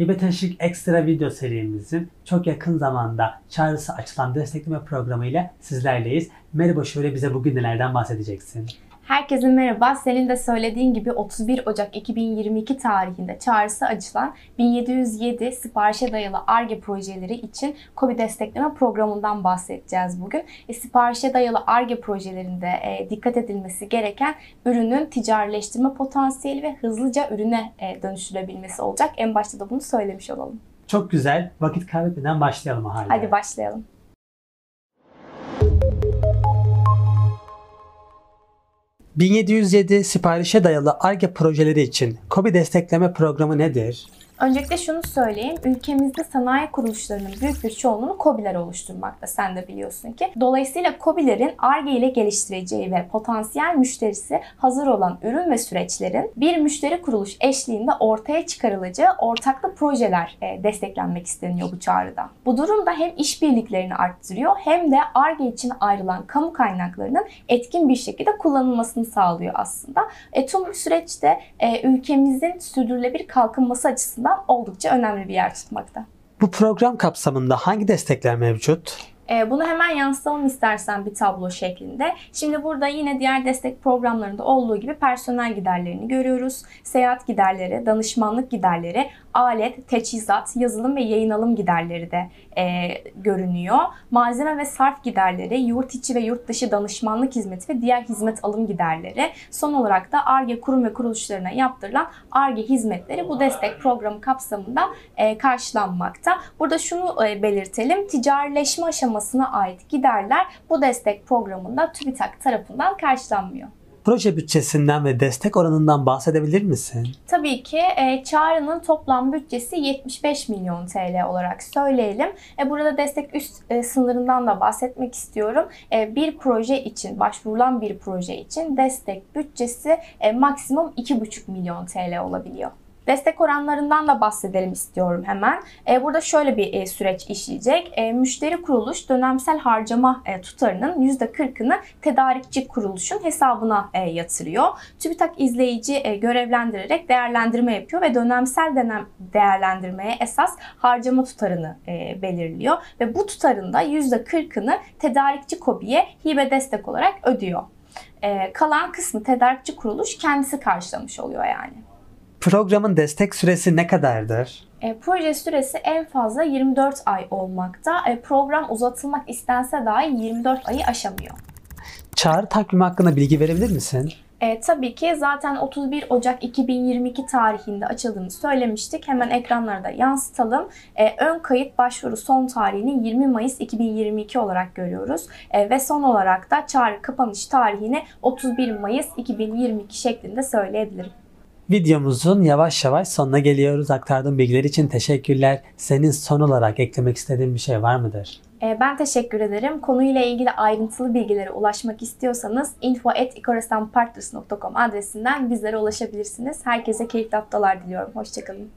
Hibe Ekstra video serimizin çok yakın zamanda çağrısı açılan destekleme programı ile sizlerleyiz. Merhaba şöyle bize bugün nelerden bahsedeceksin? Herkese merhaba. Senin de söylediğin gibi 31 Ocak 2022 tarihinde çağrısı açılan 1707 siparişe dayalı ARGE projeleri için KOBİ destekleme programından bahsedeceğiz bugün. E, siparişe dayalı ARGE projelerinde e, dikkat edilmesi gereken ürünün ticarileştirme potansiyeli ve hızlıca ürüne e, dönüştürebilmesi olacak. En başta da bunu söylemiş olalım. Çok güzel. Vakit kaybetmeden başlayalım o halde. Hadi başlayalım. 1707 siparişe dayalı ARGE projeleri için KOBİ destekleme programı nedir? Öncelikle şunu söyleyeyim. Ülkemizde sanayi kuruluşlarının büyük bir çoğunluğunu KOBİ'ler oluşturmakta. Sen de biliyorsun ki. Dolayısıyla KOBİ'lerin ARGE ile geliştireceği ve potansiyel müşterisi hazır olan ürün ve süreçlerin bir müşteri kuruluş eşliğinde ortaya çıkarılacağı ortaklı projeler e, desteklenmek isteniyor bu çağrıda. Bu durum da hem işbirliklerini arttırıyor hem de ARGE için ayrılan kamu kaynaklarının etkin bir şekilde kullanılmasını sağlıyor aslında. E, tüm bu süreçte e, ülkemizin sürdürülebilir kalkınması açısından açısından oldukça önemli bir yer tutmakta. Bu program kapsamında hangi destekler mevcut? Ee, bunu hemen yansıtalım istersen bir tablo şeklinde. Şimdi burada yine diğer destek programlarında olduğu gibi personel giderlerini görüyoruz. Seyahat giderleri, danışmanlık giderleri, alet, teçhizat, yazılım ve yayın alım giderleri de e, görünüyor. Malzeme ve sarf giderleri, yurt içi ve yurt dışı danışmanlık hizmeti ve diğer hizmet alım giderleri. Son olarak da ARGE kurum ve kuruluşlarına yaptırılan ARGE hizmetleri bu destek programı kapsamında e, karşılanmakta. Burada şunu e, belirtelim. Ticarileşme aşamasına ait giderler bu destek programında TÜBİTAK tarafından karşılanmıyor. Proje bütçesinden ve destek oranından bahsedebilir misin? Tabii ki e, çağrının toplam bütçesi 75 milyon TL olarak söyleyelim. E, burada destek üst e, sınırından da bahsetmek istiyorum. E, bir proje için, başvurulan bir proje için destek bütçesi e, maksimum 2,5 milyon TL olabiliyor. Destek oranlarından da bahsedelim istiyorum hemen. E, burada şöyle bir e, süreç işleyecek. E, müşteri kuruluş dönemsel harcama tutarının %40'ını tedarikçi kuruluşun hesabına yatırıyor. TÜBİTAK izleyici görevlendirerek değerlendirme yapıyor ve dönemsel dönem değerlendirmeye esas harcama tutarını belirliyor. Ve bu tutarın da %40'ını tedarikçi KOBİ'ye hibe destek olarak ödüyor. Kalan kısmı tedarikçi kuruluş kendisi karşılamış oluyor yani. Programın destek süresi ne kadardır? E, proje süresi en fazla 24 ay olmakta. E, program uzatılmak istense dahi 24 ayı aşamıyor. Çağrı takvimi hakkında bilgi verebilir misin? E, tabii ki zaten 31 Ocak 2022 tarihinde açıldığını söylemiştik. Hemen ekranlarda yansıtalım. E, ön kayıt başvuru son tarihini 20 Mayıs 2022 olarak görüyoruz. E, ve son olarak da çağrı kapanış tarihini 31 Mayıs 2022 şeklinde söyleyebilirim. Videomuzun yavaş yavaş sonuna geliyoruz. Aktardığın bilgiler için teşekkürler. Senin son olarak eklemek istediğin bir şey var mıdır? Ee, ben teşekkür ederim. Konuyla ilgili ayrıntılı bilgilere ulaşmak istiyorsanız info.ikorasanpartners.com adresinden bizlere ulaşabilirsiniz. Herkese keyifli haftalar diliyorum. Hoşçakalın.